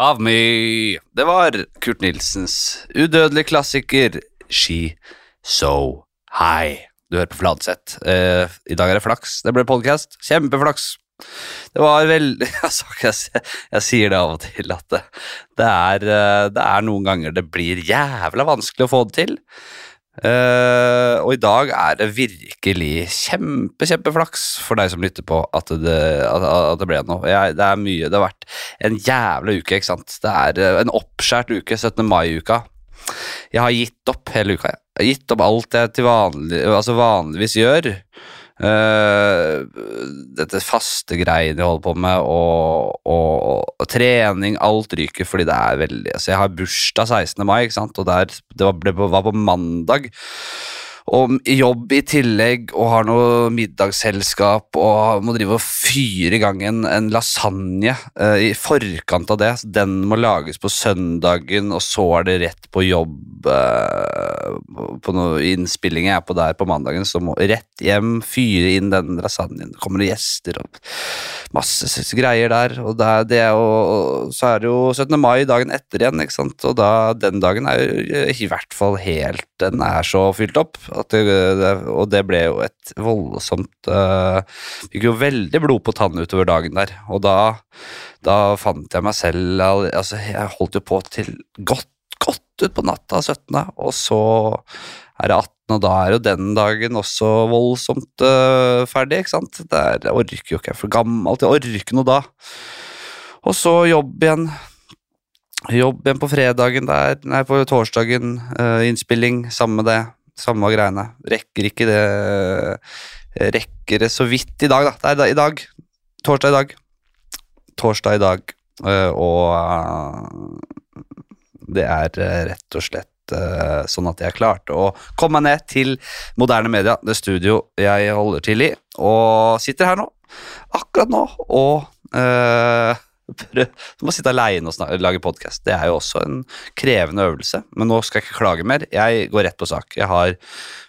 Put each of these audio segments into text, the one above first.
av me. Det var Kurt Nilsens udødelige klassiker She So High. Du hører på Fladseth. Eh, I dag er det flaks. Det ble podcast. Kjempeflaks. Det var veldig altså, jeg, jeg, sier det av og til at det, det, er, eh, det er noen ganger det blir jævla vanskelig å få det til. Uh, og i dag er det virkelig kjempe, kjempeflaks for deg som lytter på, at det, at, at det ble noe. Jeg, det er mye, det har vært en jævla uke, ikke sant. Det er uh, en oppskjært uke, 17. mai-uka. Jeg har gitt opp hele uka. Jeg har gitt opp alt jeg til vanlig, altså vanligvis gjør. Uh, dette faste greiene jeg holder på med, og, og, og, trening, alt ryker fordi det er veldig altså Jeg har bursdag 16. mai, ikke sant? og der, det var, det var på mandag og jobb i tillegg og har noe middagsselskap og må drive og fyre i gang en, en lasagne uh, i forkant av det. Den må lages på søndagen, og så er det rett på jobb uh, på noe innspilling jeg er på der på mandagen, så må rett hjem, fyre inn den lasagnen. Det kommer det gjester og masse greier der. Og, det er jo, og så er det jo 17. mai dagen etter igjen, ikke sant? og da, den dagen er jo i hvert fall helt Den er så fylt opp det, det, og det ble jo et voldsomt uh, Fikk jo veldig blod på tann utover dagen der. Og da, da fant jeg meg selv altså Jeg holdt jo på til godt, godt utpå natta 17., og så er det 18., og da er jo den dagen også voldsomt uh, ferdig, ikke sant. Der jeg orker jo ikke, jeg er for gammel til å orke noe da. Og så jobb igjen. Jobb igjen på fredagen der, nei, på torsdagen. Uh, innspilling, samme det. Samme greiene. Rekker ikke det Rekker det så vidt i dag, da. Det er i dag. Torsdag i dag. Torsdag i dag. Eh, og eh, det er eh, rett og slett sånn at jeg klarte å komme meg ned til moderne media, det studio jeg holder til i, og sitter her nå, akkurat nå, og du må sitte aleine og lage podkast. Det er jo også en krevende øvelse, men nå skal jeg ikke klage mer. Jeg går rett på sak. Jeg har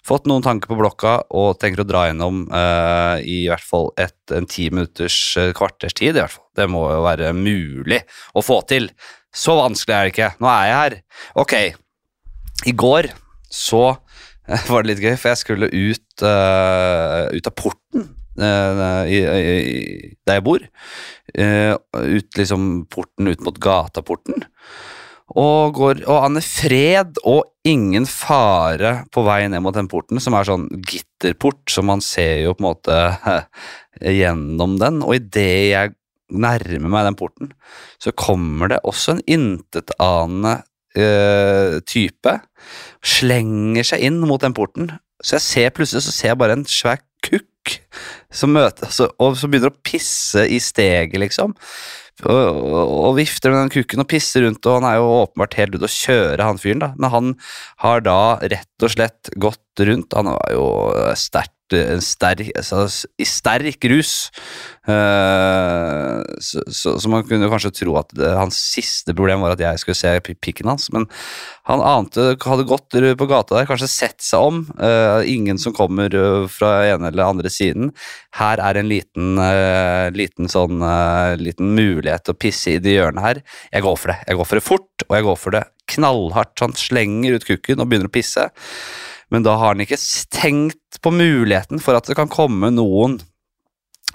fått noen tanker på blokka og tenker å dra gjennom uh, i hvert fall et, en ti minutters uh, kvarters tid. i hvert fall. Det må jo være mulig å få til. Så vanskelig er det ikke. Nå er jeg her. Ok, i går så uh, var det litt gøy, for jeg skulle ut, ut av porten i, i, der jeg bor. Uh, ut liksom porten ut mot gataporten. Og, går, og aner Fred og ingen fare på vei ned mot den porten, som er sånn gitterport, så man ser jo på en måte gjennom den. Og idet jeg nærmer meg den porten, så kommer det også en intetanende uh, type. Slenger seg inn mot den porten. Så jeg ser plutselig så ser jeg bare en svær kukk som møter altså, Og som begynner å pisse i steget, liksom. Og, og, og, vifter med den kukken og pisser rundt, og han er jo åpenbart helt ute å kjøre, han fyren, da. Men han har da rett og slett gått rundt. Han var jo sterkt sterk, altså, i sterk rus. Uh, så, så, så, man kunne kanskje tro at det, hans siste problem var at jeg skulle se pikken hans, men han ante, hadde gått på gata der, kanskje sett seg om. Uh, ingen som kommer uh, fra ene eller andre siden. Her er en liten, liten sånn liten mulighet til å pisse i det hjørnet her. Jeg går for det. Jeg går for det fort, og jeg går for det knallhardt. Han slenger ut kukken og begynner å pisse men da har han ikke tenkt på muligheten for at det kan komme noen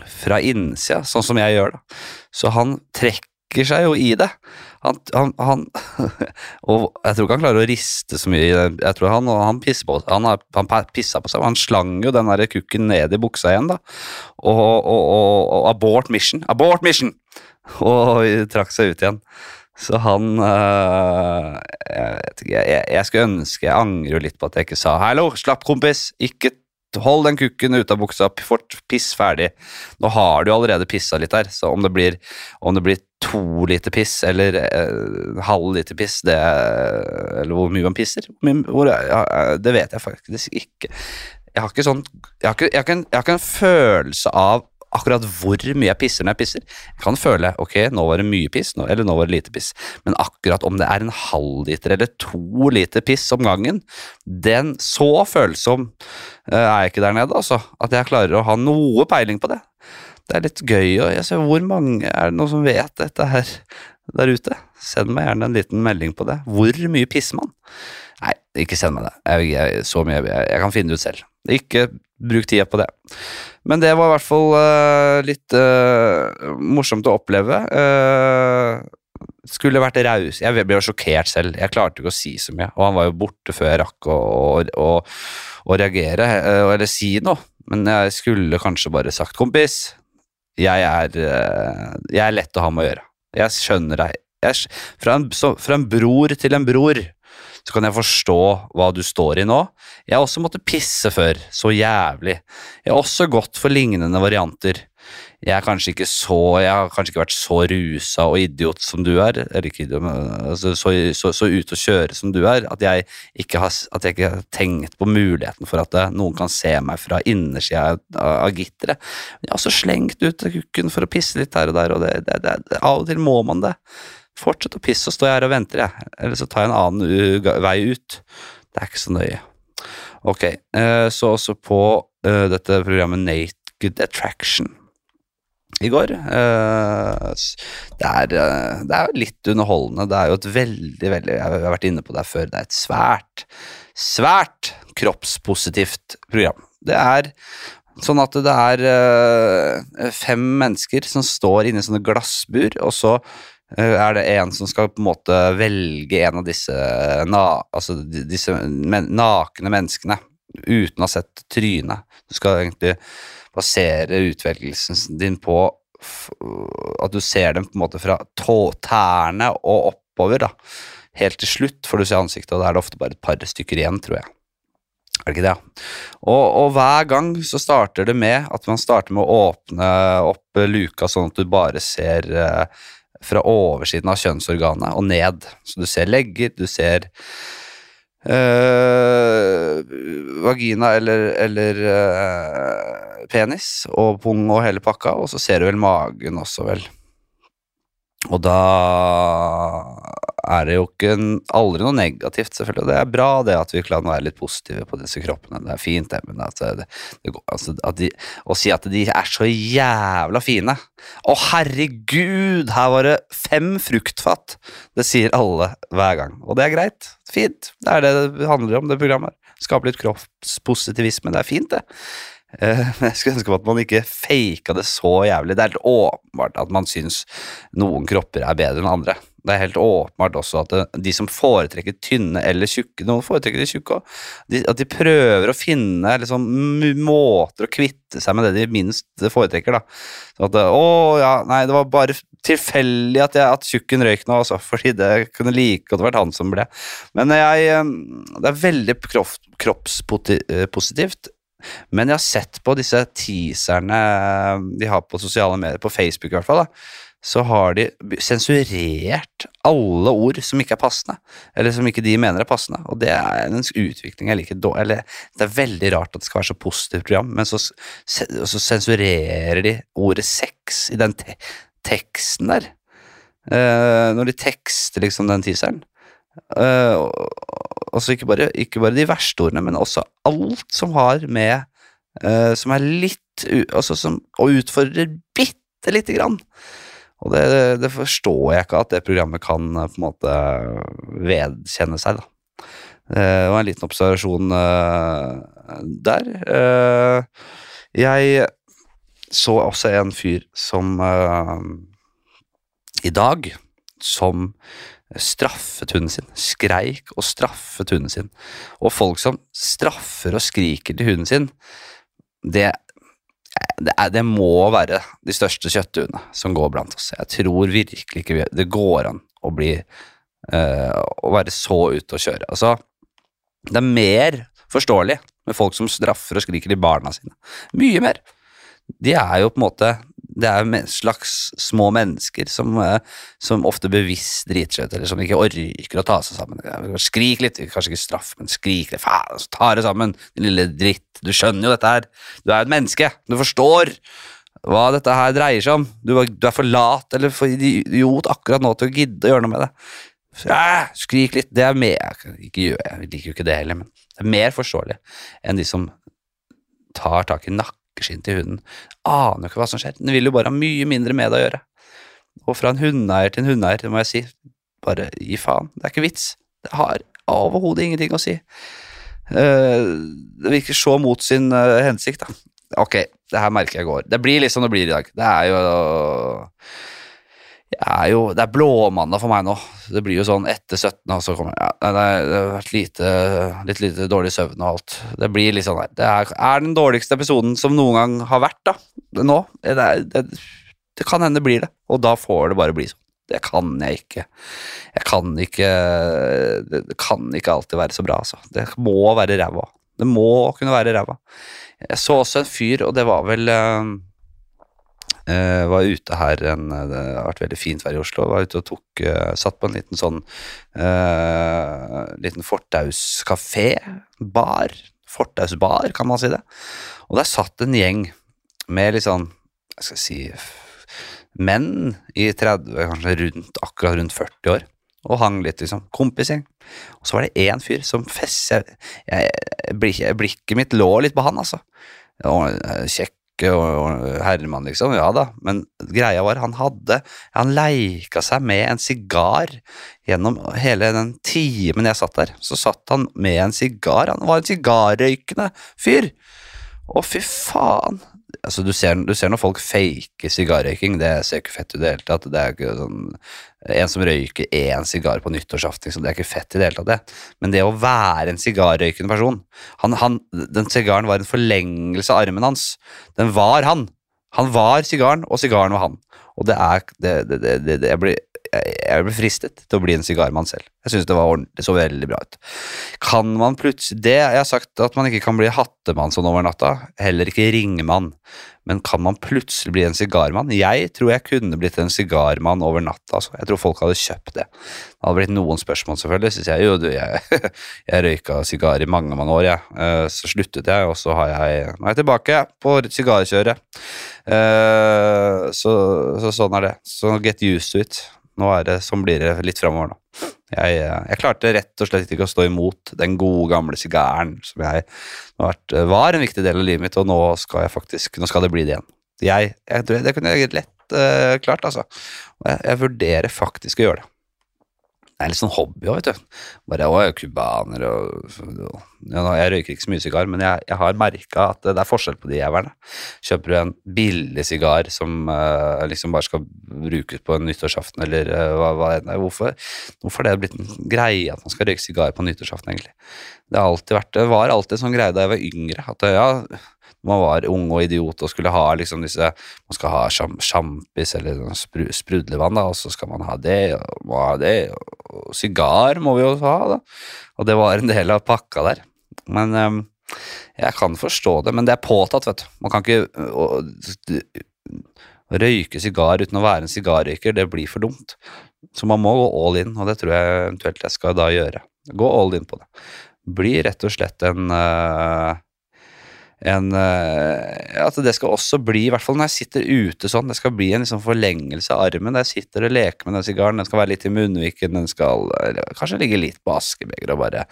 fra innsida, sånn som jeg gjør. da. Så han trekker seg jo i det. Han, han, han Og jeg tror ikke han klarer å riste så mye. i det. Jeg tror Han, han, pisser på, han, han på seg, han slang jo den der kukken ned i buksa igjen, da. Og, og, og, og abort mission. Abort mission! Og trakk seg ut igjen. Så han øh, jeg, vet ikke, jeg, jeg, skulle ønske Jeg angrer jo litt på at jeg ikke sa 'hallo, slapp, kompis', ikke hold den kukken ut av buksa, fort, piss ferdig. Nå har du allerede pissa litt her, så om det blir, om det blir to liter piss eller eh, halv liter piss, det, eller hvor mye man pisser, hvor, ja, det vet jeg faktisk ikke. Jeg har ikke sånn jeg har ikke, jeg har ikke, en, jeg har ikke en følelse av akkurat hvor mye jeg pisser når jeg pisser. Jeg kan føle ok, nå var det mye piss, eller nå var det lite piss, men akkurat om det er en halvliter eller to liter piss om gangen, den så følsom uh, er jeg ikke der nede, altså. At jeg klarer å ha noe peiling på det. Det er litt gøy, og jeg ser hvor mange er det noen som vet dette her. der ute, send meg gjerne en liten melding på det. Hvor mye pisser man? Nei, ikke send meg det. Jeg, jeg, mye, jeg, jeg kan finne det ut selv. Ikke bruk tida på det. Men det var i hvert fall uh, litt uh, morsomt å oppleve. Uh, skulle vært raus. Jeg ble jo sjokkert selv. Jeg klarte ikke å si så mye. Og han var jo borte før jeg rakk å, å, å reagere eller si noe. Men jeg skulle kanskje bare sagt 'kompis', jeg er, jeg er lett å ha med å gjøre. Jeg skjønner deg. Jeg, fra, en, så, fra en bror til en bror så kan jeg forstå hva du står i nå. Jeg har også måttet pisse før, så jævlig. Jeg har også gått for lignende varianter. Jeg er kanskje ikke så Jeg har kanskje ikke vært så rusa og idiot som du er, eller ikke idiot, altså, så, så, så ute å kjøre som du er, at jeg, har, at jeg ikke har tenkt på muligheten for at noen kan se meg fra innersida av, av gitteret. Men jeg har også slengt ut kukken for å pisse litt her og der, og det, det, det, av og til må man det. Fortsett å pisse, så står jeg her og venter, jeg. Eller så tar jeg en annen vei ut. Det er ikke så nøye. Ok, eh, så også på uh, dette programmet Naked Attraction i går. Uh, det, er, det er jo litt underholdende. Det er jo et veldig, veldig Jeg har vært inne på det før. Det er et svært, svært kroppspositivt program. Det er sånn at det er fem mennesker som står inni sånne glassbur, og så Eh, er det en som skal på en måte velge en av disse, na, altså disse men, nakne menneskene uten å ha sett trynet. Du skal egentlig basere utvelgelsen din på at du ser dem på en måte fra tå, tærne og oppover. da. Helt til slutt får du se ansiktet, og da er det ofte bare et par stykker igjen, tror jeg. Er det ikke det? Og, og, hver gang så starter det med at man starter med å åpne opp luka sånn at du bare ser uh, fra oversiden av kjønnsorganet og ned. Så du ser legger, du ser øh, vagina eller, eller øh, penis og pung og hele pakka, og så ser du vel magen også, vel. Og da er det jo ikke aldri noe negativt, selvfølgelig. Det er bra det at vi kan være litt positive på disse kroppene. Det er fint, det, men at, det, det, altså, at de, å si at de er så jævla fine Å, herregud, her var det fem fruktfat! Det sier alle hver gang. Og det er greit. Fint. Det er det det handler om, det programmet. Skape litt kroppspositivisme. Det er fint, det. Men jeg skulle ønske at man ikke faka det så jævlig. Det er helt åpenbart at man syns noen kropper er bedre enn andre. Det er helt åpenbart også at det, de som foretrekker tynne eller tjukke Noen foretrekker de tjukke òg. At de prøver å finne liksom, måter å kvitte seg med det de minst foretrekker. da. Så at, å ja, nei, det var bare tilfeldig at, at tjukken røyk nå, altså, fordi det kunne like godt vært han som ble. Men jeg, eh, det er veldig kroppspositivt. Men jeg har sett på disse teaserne de har på sosiale medier, på Facebook i hvert fall, da, så har de sensurert alle ord som ikke er passende, eller som ikke de mener er passende. Og det er en utvikling jeg liker dårlig. Det er veldig rart at det skal være så positivt program, men så, så sensurerer de ordet sex i den te teksten der. Uh, når de tekster liksom den teaseren. Uh, altså ikke bare, ikke bare, de verste ordene, men også alt som har med uh, Som er litt altså som, Og utfordrer bitte lite grann. Og det, det, forstår jeg ikke at det programmet kan uh, på en måte vedkjenne seg, da. Det var en liten observasjon der. jeg så også en fyr som i dag som straffet hunden sin. Skreik og straffet hunden sin. Og folk som straffer og skriker til hunden sin, det, det, er, det må være de største kjøttduene som går blant oss. Jeg tror virkelig ikke det går an å bli uh, Å være så ute å kjøre. Altså, det er mer forståelig med folk som straffer og skriker til barna sine. Mye mer. De er jo på en måte det er slags små mennesker som, eh, som ofte bevisst driter seg ut, eller som ikke orker å ta seg sammen. Skrik litt, kanskje ikke straff, men skrik litt. Faen, så tar det sammen, din lille dritt. Du skjønner jo dette her. Du er jo et menneske. Du forstår hva dette her dreier seg om. Du, du er for lat eller for idiot akkurat nå til å gidde å gjøre noe med det. Ja, skrik litt. Det er mer ikke, Jeg liker jo ikke det heller, men det er mer forståelig enn de som tar tak i nakken nakkeskinn til hunden. Aner jo ikke hva som skjer. Den vil jo bare ha mye mindre med det å gjøre. Og fra en hundeeier til en hundeeier, det må jeg si. Bare gi faen. Det er ikke vits. Det har overhodet ingenting å si. Eh, det virker så mot sin eh, hensikt, da. Ok, det her merker jeg går. Det blir liksom det blir i dag. Det er jo er jo, Det er blåmandag for meg nå. Det blir jo sånn etter 17. Og så kommer ja, Det har vært lite, litt lite dårlig søvn og alt. Det blir litt sånn. Det er, er den dårligste episoden som noen gang har vært, da. Nå. Det, det, det kan hende det blir det, og da får det bare bli sånn. Det kan jeg ikke. Jeg kan ikke Det kan ikke alltid være så bra, altså. Det må være ræva. Det må kunne være ræva. Jeg så også en fyr, og det var vel uh, var ute her en, Det har vært veldig fint vær i Oslo. Var ute og tok uh, Satt på en liten sånn uh, Liten fortauskafé. Bar. Fortausbar, kan man si det. Og der satt en gjeng med litt sånn Jeg skal si menn i 30, kanskje rundt, akkurat rundt 40 år, og hang litt, liksom. Kompisgjeng. Og så var det én fyr som fest... Jeg, jeg, blikket mitt lå litt på han, altså. Kjekk og, og Herman, liksom. Ja da, men greia var han hadde Han leika seg med en sigar gjennom hele den timen jeg satt der. Så satt han med en sigar. Han var en sigarrøykende fyr. Å, fy faen altså du ser, du ser når folk faker sigarrøyking, det ser ikke fett ut i det hele tatt. Det er ikke sånn, En som røyker én sigar på nyttårsaften, liksom, det er ikke fett i det hele tatt. det. Men det å være en sigarrøykende person han, han, Den sigaren var en forlengelse av armen hans. Den var han. Han var sigaren, og sigaren var han. Og det er det, det, det, Jeg blir jeg ble fristet til å bli en sigarmann selv. Jeg synes det ordentlig, så veldig bra ut. Kan man plutselig Det jeg har sagt at man ikke kan bli hattemann sånn over natta, heller ikke ringemann, men kan man plutselig bli en sigarmann? Jeg tror jeg kunne blitt en sigarmann over natta. Altså. Jeg tror folk hadde kjøpt det. Det hadde blitt noen spørsmål, selvfølgelig. Sier jeg jo du, jeg, jeg røyka sigar i mange, mange år, jeg. Eh, så sluttet jeg, og så har jeg, nå er jeg tilbake på sigarkjøret. Eh, så, så sånn er det. Så get used to it. Nå er det, Sånn blir det litt framover nå. Jeg, jeg, klarte rett og slett ikke å stå imot den gode, gamle sigaren som jeg vært, var en viktig del av livet mitt, og nå skal faktisk, nå skal det bli det igjen. Jeg, jeg, det kunne jeg lett uh, klart, altså. Jeg, jeg vurderer faktisk å gjøre det det er litt sånn hobby òg, vet du. Bare jeg er cubaner og, og ja, Jeg røyker ikke så mye sigar, men jeg, jeg har merka at det er forskjell på de jævlene. Kjøper du en billig sigar som uh, liksom bare skal brukes på en nyttårsaften, eller uh, hva, hva er hvorfor, hvorfor er det blitt en greie at man skal røyke sigar på nyttårsaften, egentlig? Det, alltid vært, det var alltid en sånn greie da jeg var yngre. at ja, man var ung og idiot og skulle ha liksom disse Man skal ha sjampis eller spru, sprudlevann, da, og så skal man ha det og må ha det, og sigar må vi jo ha, da. Og det var en del av pakka der. Men um, jeg kan forstå det, men det er påtatt, vet du. Man kan ikke å, å røyke sigar uten å være en sigarrøyker, det blir for dumt. Så man må gå all in, og det tror jeg eventuelt jeg skal da gjøre. Gå all in på det. Bli rett og slett en uh, en eh, At det skal også bli, i hvert fall når jeg sitter ute sånn, det skal bli en liksom forlengelse av armen. Jeg sitter og leker med den sigaren. Den skal være litt i munnviken, den skal kanskje ligge litt på askebegeret og bare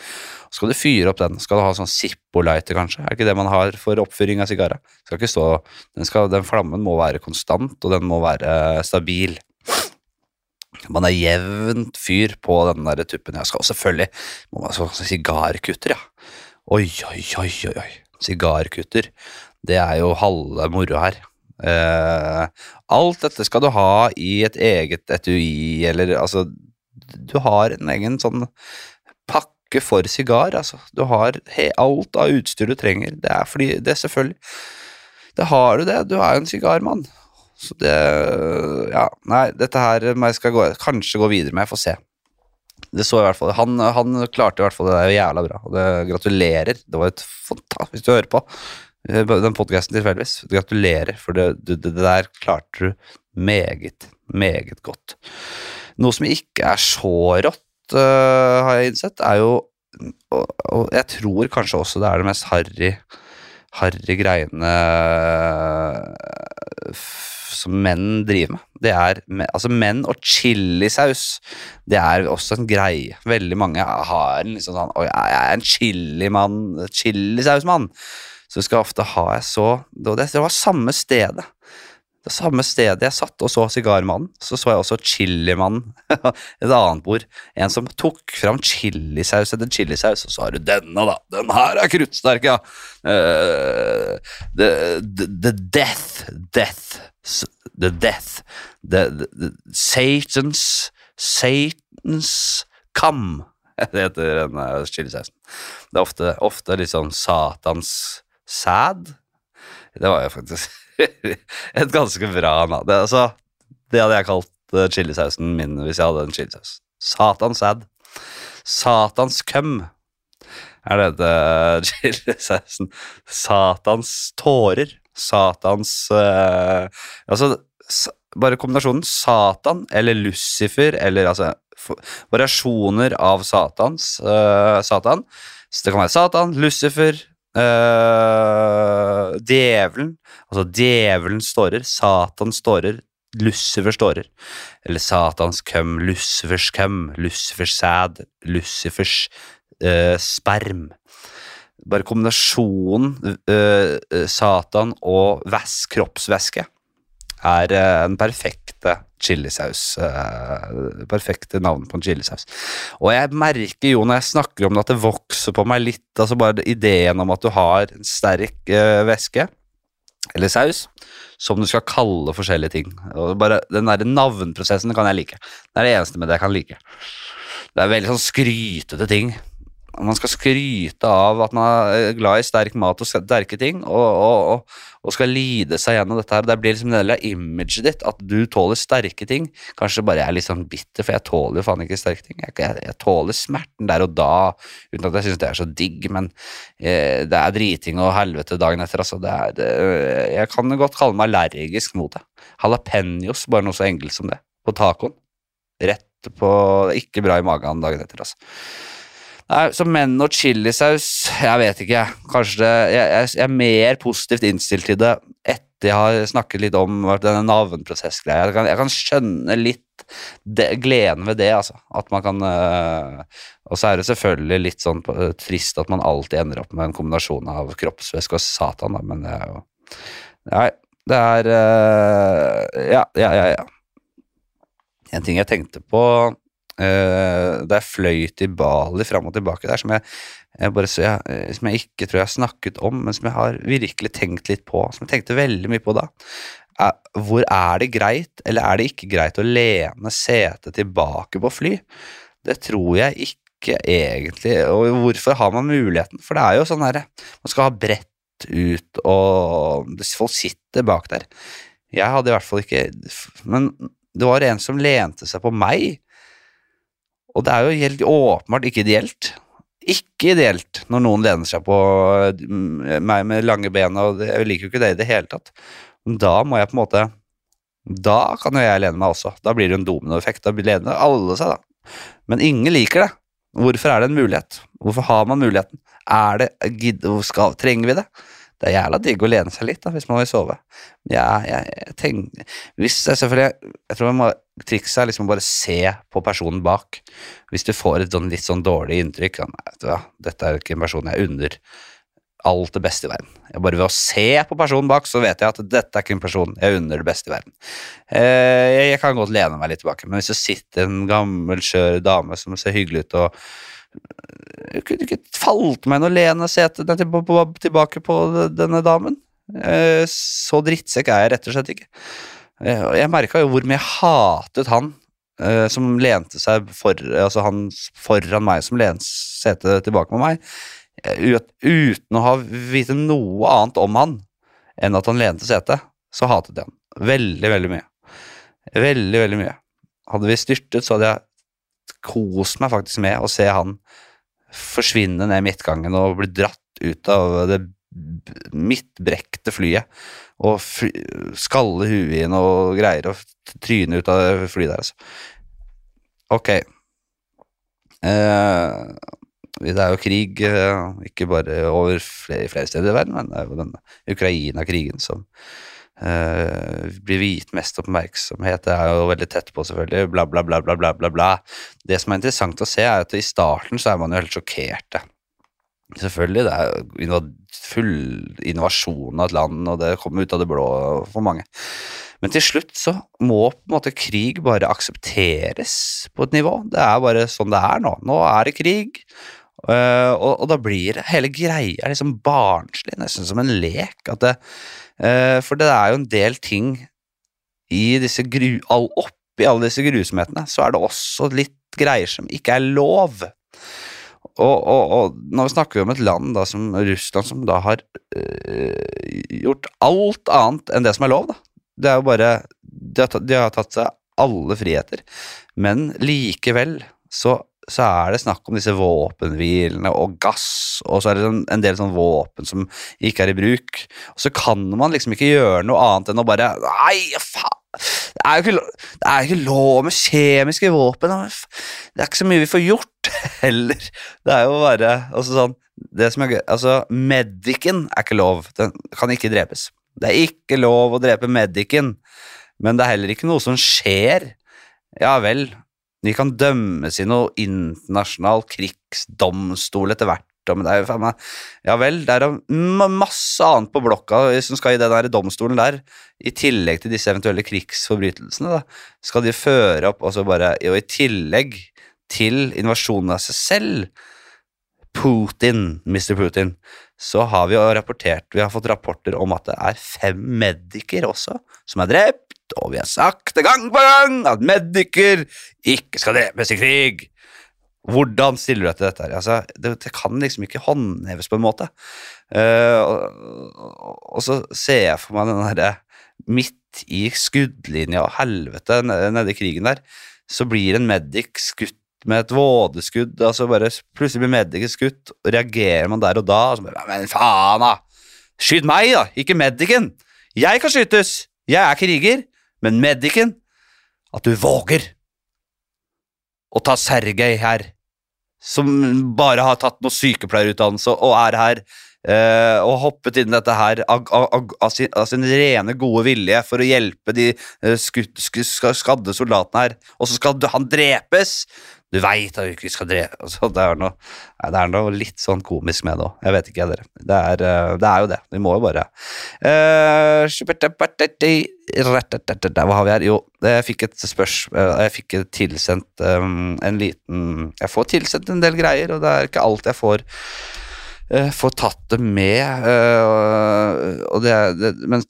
Så skal du fyre opp den. Skal du ha sånn Zippo-lighter, kanskje? Er ikke det man har for oppfyring av sigarer? Skal ikke stå den, skal, den flammen må være konstant, og den må være stabil. Man er jevnt fyr på den der tuppen. Jeg skal selvfølgelig må man Sigarkutter, ja. Oi, oi, oi, oi. Sigarkutter. Det er jo halve moroa her. Uh, alt dette skal du ha i et eget etui, eller altså Du har en egen sånn pakke for sigar, altså. Du har he, alt av utstyr du trenger. Det er fordi Det er selvfølgelig Det har du det. Du er jo en sigarmann. Så det Ja, nei, dette her jeg skal gå, kanskje gå videre med. Jeg får se. Det så i hvert fall, han, han klarte i hvert fall det der jævla bra, og det gratulerer. Det var et fantastisk Hvis du hører på eh, den podkasten tilfeldigvis, gratulerer, for det, det, det, der klarte du meget, meget godt. Noe som ikke er så rått, uh, har jeg innsett, er jo og, og, jeg tror kanskje også det er det mest harry harry greiene uh, som menn driver med. Det er altså Menn og chilisaus, det er også en greie. Veldig mange har en liksom sånn Oi, jeg er en chilimann, chilisausmann. Så skal ofte ha så Det var samme stedet. Det samme stedet jeg satt og så Sigarmannen, så så jeg også Chilimannen et annet bord. En som tok fram chilisaus etter chilisaus, og så har du denne, da. Den her er kruttsterk, ja. Uh, the, the, the death, death, the death, the, the, Satans, Satans come. Det heter den chilisausen. Det er ofte, ofte sånn Satans sæd. Det var jo faktisk et ganske bra navn. Det, altså, det hadde jeg kalt uh, chilisausen min hvis jeg hadde en chilisaus. Satans sad. Satans køm er dette uh, chilisausen. Satans tårer. Satans uh, Altså, bare kombinasjonen Satan eller Lucifer eller altså variasjoner av Satans uh, Satan. Så det kan være Satan, Lucifer, Uh, djevelen, altså djevelens tårer, Satans tårer, Lucifers tårer. Eller Satans køm, Lucifers køm, Lucifers sæd, Lucifers uh, sperm. Bare kombinasjonen uh, Satan og væs, kroppsvæske er den perfekte chilisaus. Uh, perfekte navn på en chilisaus. Og jeg merker jo når jeg snakker om det, at det vokser på meg litt. altså Bare ideen om at du har en sterk uh, væske, eller saus, som du skal kalle forskjellige ting. Og bare Den der navnprosessen kan jeg like. Det er det eneste med det jeg kan like. Det er veldig sånn skrytete ting man skal skryte av at man er glad i sterk mat og sterke ting, og, og, og skal lide seg gjennom dette her. Det blir liksom en del av imaget ditt at du tåler sterke ting. Kanskje bare jeg er litt sånn bitter, for jeg tåler jo faen ikke sterke ting. Jeg, jeg, jeg tåler smerten der og da, uten at jeg syns det er så digg, men eh, det er driting og helvete dagen etter, altså. Det er, det, jeg kan godt kalle meg allergisk mot det. Jalapeños, bare noe så enkelt som det, på tacoen. Rett på Ikke bra i magen dagen etter, altså. Nei, så menn og chilisaus Jeg vet ikke, kanskje det jeg, jeg, er mer positivt innstilt til det etter jeg har snakket litt om denne navnprosessgreia. Jeg, jeg, kan skjønne litt det, gleden ved det, altså. At man kan øh, Og så er det selvfølgelig litt sånn øh, trist at man alltid ender opp med en kombinasjon av kroppsvæske og Satan, da, men det er jo Nei, det er øh, Ja, ja, ja, ja. En ting jeg tenkte på da jeg fløy til Bali fram og tilbake der, som jeg, jeg, bare, jeg, eh, som jeg, ikke tror jeg har snakket om, men som jeg har virkelig tenkt litt på, som jeg tenkte veldig mye på da. Er, hvor er det greit, eller er det ikke greit å lene setet tilbake på fly? Det tror jeg ikke egentlig. Og hvorfor har man muligheten? For det er jo sånn herre Man skal ha bredt ut, og folk sitter bak der. Jeg hadde i hvert fall ikke Men det var en som lente seg på meg og det er jo helt åpenbart ikke ideelt. Ikke ideelt når noen lener seg på mm, meg med lange ben, og jeg liker jo ikke det i det hele tatt. Men da må jeg på en måte Da kan jo jeg lene meg også. Da blir det en dominoeffekt. Da lener alle seg, da. Men ingen liker det. Hvorfor er det en mulighet? Hvorfor har man muligheten? Er det, skal, trenger vi det? Det er jævla digg å lene seg litt da, hvis man vil sove. Ja, jeg, jeg tenker, hvis jeg, selvfølgelig, jeg tror man må, Trikset er liksom bare se på personen bak. Hvis du får et sånn, litt sånn dårlig inntrykk sånn, ja, Dette er jo ikke en person jeg unner alt det beste i verden. Jeg bare Ved å se på personen bak, så vet jeg at dette er ikke en person jeg unner det beste i verden. Eh, jeg kan godt lene meg litt tilbake, men hvis det sitter en gammel, skjør dame som ser hyggelig ut og jeg kunne ikke falt meg inn å lene setet tilbake på denne damen. Eh, så drittsekk er jeg rett og slett ikke. Eh, jeg merka jo hvor mye jeg hatet han eh, som lente seg for, altså han foran meg, som lente setet tilbake på meg, uten å ha vite noe annet om han enn at han lente setet, så hatet jeg han. Veldig, veldig mye. Veldig, veldig mye. Hadde vi styrtet, så hadde jeg kost meg faktisk med å se han forsvinne ned midtgangen og bli dratt ut av det midtbrekte flyet og fly, skalle huet inn og greier og tryne ut av det flyet der, altså. Ok. Eh, det er jo krig, eh, ikke bare over flere, flere, steder i verden, men det er jo den Ukraina-krigen som blir viet mest oppmerksomhet. Det er jo veldig tett på, selvfølgelig. Bla, bla, bla, bla, bla, bla. Det som er interessant å se, er at i starten så er man jo helt sjokkerte Selvfølgelig, det er full innovasjon av et land, og det kommer ut av det blå for mange. Men til slutt så må på en måte krig bare aksepteres på et nivå. Det er bare sånn det er nå. Nå er det krig, øh, og, og da blir hele greia liksom barnslig, nesten som en lek. At det, for det er jo en del ting i disse gru... All, oppi alle disse grusomhetene, så er det også litt greier som ikke er lov. Og, og, og nå snakker om et land da, som Russland, som da har øh, gjort alt annet enn det som er lov. da. Det er jo bare De har tatt, de har tatt seg alle friheter, men likevel så, så er det snakk om disse våpenhvilene og gass, og så er det en, en del sånn våpen som ikke er i bruk. Og så kan man liksom ikke gjøre noe annet enn å bare Nei, faen! Det er jo ikke, lo- det er ikke lov med kjemiske våpen. Det er ikke så mye vi får gjort heller. Det er jo bare altså sånn, det som er gøy, altså Medicen er ikke lov. Den kan ikke drepes. Det er ikke lov å drepe medicen, men det er heller ikke noe som skjer. Ja vel, de kan dømmes i noe internasjonal krigsdomstol etter hvert, men det er jo faen meg Ja vel, det er masse annet på blokka som skal i den der domstolen der, i tillegg til disse eventuelle krigsforbrytelsene, da, skal de føre opp og så bare Og i tillegg til invasjonen av seg selv, Putin, Mr. Putin, så har vi jo rapportert Vi har fått rapporter om at det er fem mediker også som er drept, og vi har sagt det gang på gang at mediker ikke skal drepes i krig. Hvordan stiller du deg til dette? Altså, det, det kan liksom ikke håndheves på en måte. Uh, og, og, så ser jeg for meg den derre midt i skuddlinja og helvete nede i krigen der, så blir en medic skutt med et vådeskudd, altså bare plutselig blir medicen skutt, og reagerer man der og da, og så bare, men faen da, skyt meg da, ikke medicen, jeg kan skytes, jeg er kriger, men medicen, at du våger å ta Sergej her, som bare har tatt noe sykepleierutdannelse og er her eh, og hoppet inn i dette her av, av, av, sin, av sin rene gode vilje for å hjelpe de eh, skadde soldatene her, og så skal han drepes. Du veit at du ikke skal drepe altså, det, er noe, det er noe litt sånn komisk med det òg. Jeg vet ikke, dere. Det er, eh, det er jo det. Vi må jo bare Eh, Hva har vi her? Jo, jeg fikk et spørsmål Jeg fikk tilsendt en liten Jeg får tilsendt en del greier, og det er ikke alt jeg får eh, får tatt det med. eh, og det, det, men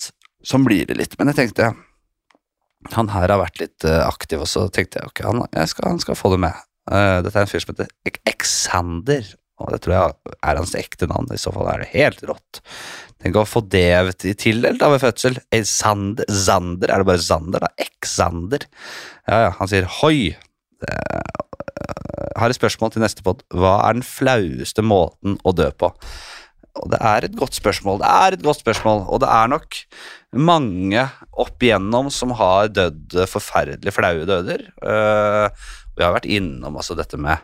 sånn blir det litt. Men jeg tenkte han her har vært litt eh, aktiv, og så tenkte jeg ok, han, jeg skal, han skal få det med. Eh, dette er en fyr som heter Exander, og det tror jeg er hans ekte navn. I så fall er det helt rått. Tenk å få det til- tildelt ved fødsel. Exander, Zander, er det bare Zander da? Exander. Ja, ja, han sier hoi. Jeg har et spørsmål til neste pod. Hva er den flaueste måten å dø på? Og det er et godt spørsmål. Det er et godt spørsmål, og det er nok mange opp igjennom som har dødd forferdelig flaue døder. Eh, vi har vært innom altså, dette, med,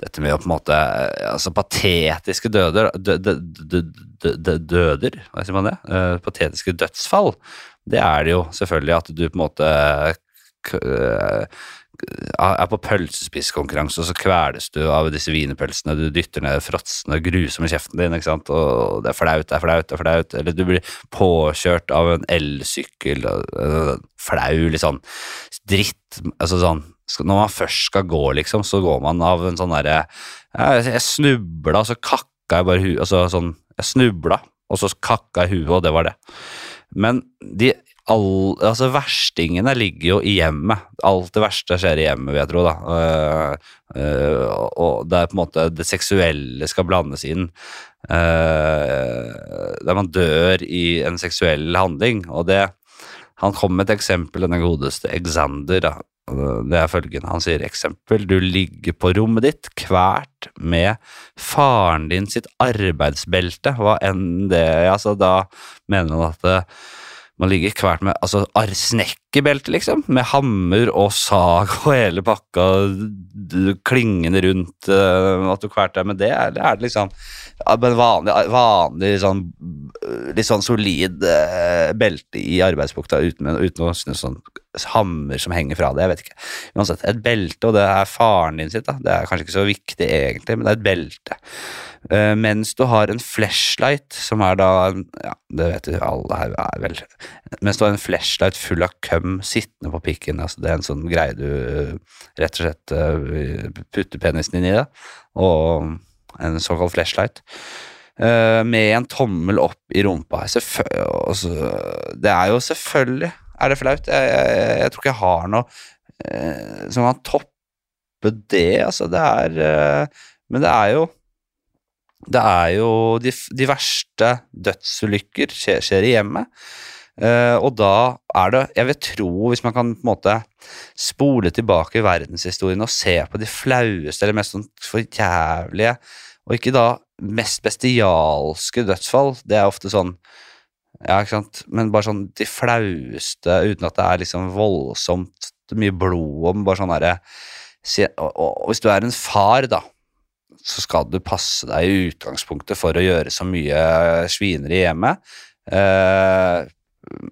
dette med på en måte eh, Altså patetiske døder dø, dø, dø, dø, dø, Døder, hva sier man det? Uh, patetiske dødsfall. Det er det jo selvfølgelig at du på en måte eh, er på pølsespisskonkurranse, og så kveles du av disse wienerpølsene. Du dytter ned fråtsende grusomme kjeften din, ikke sant? og det er flaut, det er flaut, det er flaut. Eller du blir påkjørt av en elsykkel. og, Flau, litt sånn dritt. Altså sånn Når man først skal gå, liksom, så går man av en sånn derre Jeg, jeg snubla, så kakka jeg bare huet Altså sånn Jeg snubla, og så kakka jeg huet, og det var det. Men de all, altså verstingene ligger jo i hjemmet. Alt det verste skjer i hjemmet, vil jeg tro. da. Uh, uh, og det er på en måte det seksuelle skal blandes inn. Uh, der man dør i en seksuell handling. Og det Han kom med et eksempel, denne godeste Exander. da. Det er følgende. Han sier eksempel. Du ligger på rommet ditt kvært med faren din sitt arbeidsbelte. Hva enn det er. Altså, da mener han at det, man ligger kvert med altså snekkerbelte, liksom, med hammer og sag og hele pakka klingende rundt Uh, at du kvert deg med det, eller er det liksom en vanlig, vanlig sånn øh, litt sånn solid uh, belte i arbeidsbukta uten, uten noe sånn, sånn hammer som henger fra det, jeg vet ikke. Uansett, et belte, og det er faren din sitt, da. Det er kanskje ikke så viktig egentlig, men det er et belte. Eh, mens du har en flashlight, som er da Ja, det vet jo alle her er vel Mens du har en flashlight full av køm sittende på pikken. Altså det er en sånn greie du eh, rett og slett eh, putter penisen din i, det, og en såkalt flashlight. Med en tommel opp i rumpa. Altså, det er jo selvfølgelig er det flaut. Jeg, jeg, jeg tror ikke jeg har noe som kan toppe det, altså. Det er Men det er jo det er jo de, de verste dødsulykker skjer, skjer i hjemmet. Uh, og da er det Jeg vil tro, hvis man kan på en måte spole tilbake i verdenshistorien og se på de flaueste eller mest sånn forjævlige, og ikke da mest bestialske dødsfall, det er ofte sånn Ja, ikke sant, men bare sånn de flaueste uten at det er liksom voldsomt mye blod om bare sånn herre og, og, og hvis du er en far, da, så skal du passe deg i utgangspunktet for å gjøre så mye svineri i hjemmet. Eh,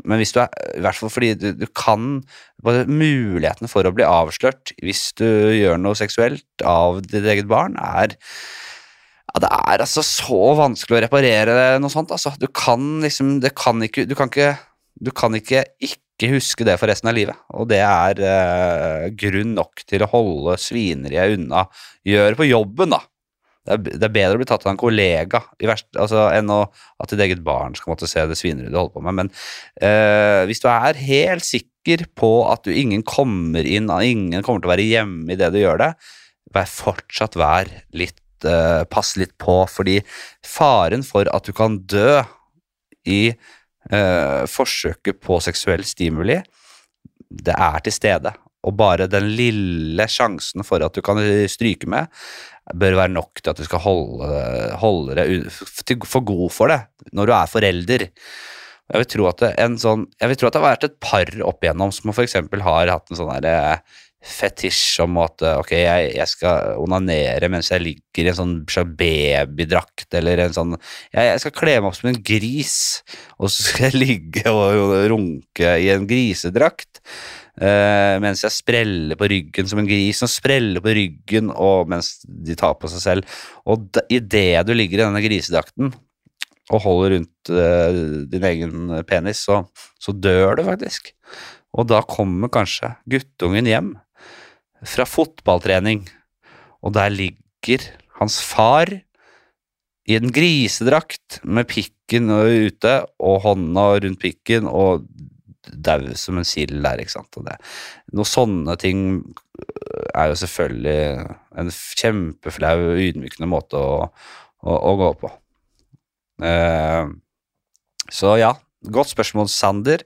men hvis du er I hvert fall fordi du, du kan bare Muligheten for å bli avslørt hvis du gjør noe seksuelt av ditt eget barn, er ja, Det er altså så vanskelig å reparere noe sånt. Altså. Du kan liksom det kan ikke, Du kan ikke Du kan ikke ikke huske det for resten av livet. Og det er eh, grunn nok til å holde svineriet unna. Gjør på jobben, da. Det er, det er bedre å bli tatt av en kollega verst, altså, enn å, at ditt eget barn skal måtte se det svineriet du holder på med. Men eh, hvis du er helt sikker på at du ingen kommer inn, ingen kommer til å være hjemme i det du gjør det, vær fortsatt vær litt eh, Pass litt på, fordi faren for at du kan dø i eh, forsøket på seksuell stimuli, det er til stede. Og bare den lille sjansen for at du kan stryke med, bør være nok til at du skal holde, holde deg for god for det når du er forelder. Jeg vil tro at det, sånn, jeg vil tro at det har vært et par opp igjennom som eksempel har hatt en sånn der, eh, fetisj om at eh, ok, jeg, jeg skal onanere mens jeg ligger i en sånn babydrakt, eller en sånn jeg, jeg skal kle meg opp som en gris, og så skal jeg ligge og runke i en grisedrakt. Eh, mens jeg spreller på ryggen som en gris som spreller på ryggen og mens de tar på seg selv. Og idet du ligger i denne grisedrakten og holder rundt uh, din egen penis, så, så dør du faktisk. Og da kommer kanskje guttungen hjem fra fotballtrening, og der ligger hans far i en grisedrakt med pikken ute og hånda rundt pikken og dau som en sild der, ikke sant. Og det, noe sånne ting er jo selvfølgelig en kjempeflau, ydmykende måte å, å, å gå på. Eh, så ja, godt spørsmål, Sander.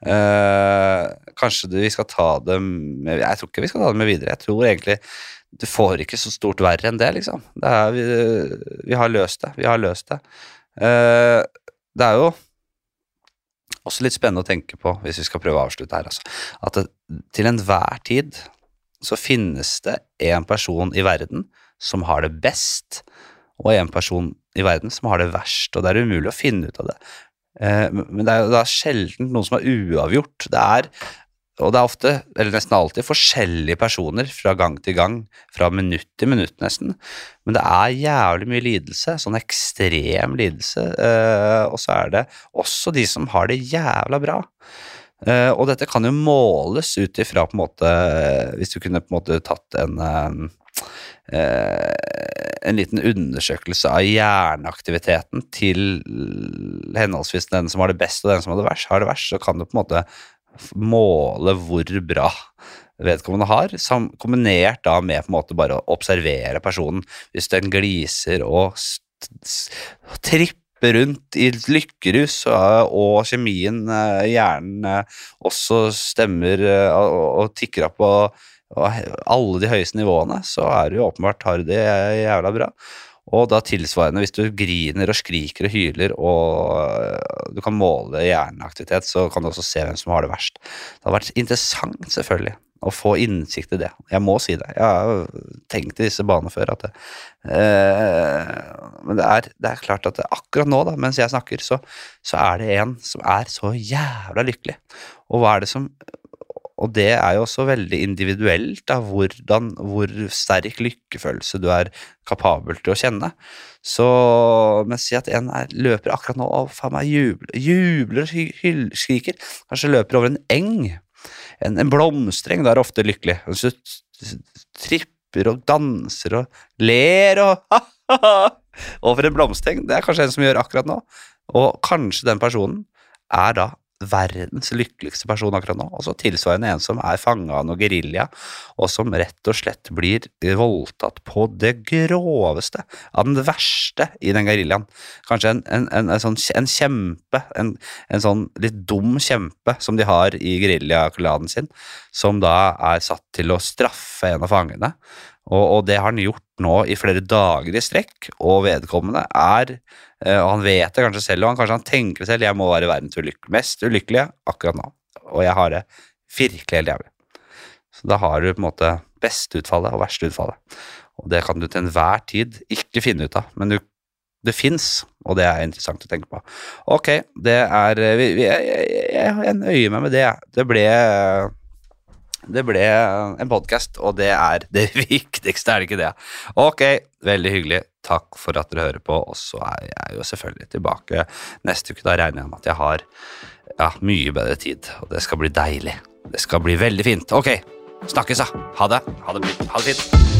Eh, kanskje vi skal ta det med Jeg tror ikke vi skal ta det med videre. Jeg tror egentlig du får ikke så stort verre enn det, liksom. Det er, vi, vi har løst det. Vi har løst det. Eh, det er jo også litt spennende å tenke på, hvis vi skal prøve å avslutte her, altså, at det, til enhver tid så finnes det en person i verden som har det best, og en person i verden som har det verst, og det er umulig å finne ut av det. Eh, men det er det er sjelden noen som er uavgjort. Det er, og det er ofte, eller nesten alltid, forskjellige personer fra gang til gang, fra minutt til minutt nesten. Men det er jævlig mye lidelse, sånn ekstrem lidelse, eh, og så er det også de som har det jævla bra. Eh, og dette kan jo måles ut ifra på en måte Hvis du kunne på en måte tatt en eh, en liten undersøkelse av hjerneaktiviteten til henholdsvis den som har det best og den som har det verst, har det verst, så kan du på en måte måle hvor bra vedkommende har, sam, kombinert da med på en måte bare å observere personen. Hvis den gliser og tripper rundt i lykkerus, og, kjemien eh, i hjernen eh, også stemmer eh, og, og tikker opp på alle de høyeste nivåene, så er du åpenbart har det jævla bra. Og da tilsvarende, hvis du griner og skriker og hyler, og øh, du kan måle hjerneaktivitet, så kan du også se hvem som har det verst. Det har vært interessant, selvfølgelig, å få innsikt i det. Jeg må si det. Jeg har jo tenkt i disse banene før at det, eh, Men det er, det er klart at det, akkurat nå, da, mens jeg snakker, så, så er det en som er så jævla lykkelig. Og hva er det som og det er jo også veldig individuelt da, hvordan, hvor sterk lykkefølelse du er kapabel til å kjenne. Så men si at en er, løper akkurat nå og faen meg jubler, jubler skriker, kanskje løper over en eng, en, en blomstereng, da er det ofte lykkelig. Hvis du tripper og danser og ler og over en blomstereng, det er kanskje en som gjør akkurat nå. Og kanskje den personen er da verdens lykkeligste person akkurat nå, og så tilsvarende en som er fanga av noe gerilja, og som rett og slett blir voldtatt på det groveste, av den verste i den geriljaen. Kanskje en, en, en, en, sånn, en kjempe, en, sånn litt dum kjempe som de har i geriljaklanen sin, som da er satt til å straffe en av fangene. Og, og det har han gjort nå i flere dager i strekk, og vedkommende er eh, og Han vet det kanskje selv, og han kanskje han tenker selv jeg må være verdens ulykke, mest ulykkelige akkurat nå, og jeg har det virkelig helt jævlig. Så da har du på en måte beste utfallet og verste utfallet, og det kan du til enhver tid ikke finne ut av, men du, det fins, og det er interessant å tenke på. Ok, det er vi, vi, jeg, jeg, jeg nøyer meg med det. Det ble det ble en podkast, og det er det viktigste, er det ikke det? Ok, veldig hyggelig. Takk for at dere hører på, og så er jeg jo selvfølgelig tilbake neste uke. Da regner jeg med at jeg har ja, mye bedre tid, og det skal bli deilig. Det skal bli veldig fint. Ok, snakkes, da. Ha det. Ha det, ha det fint.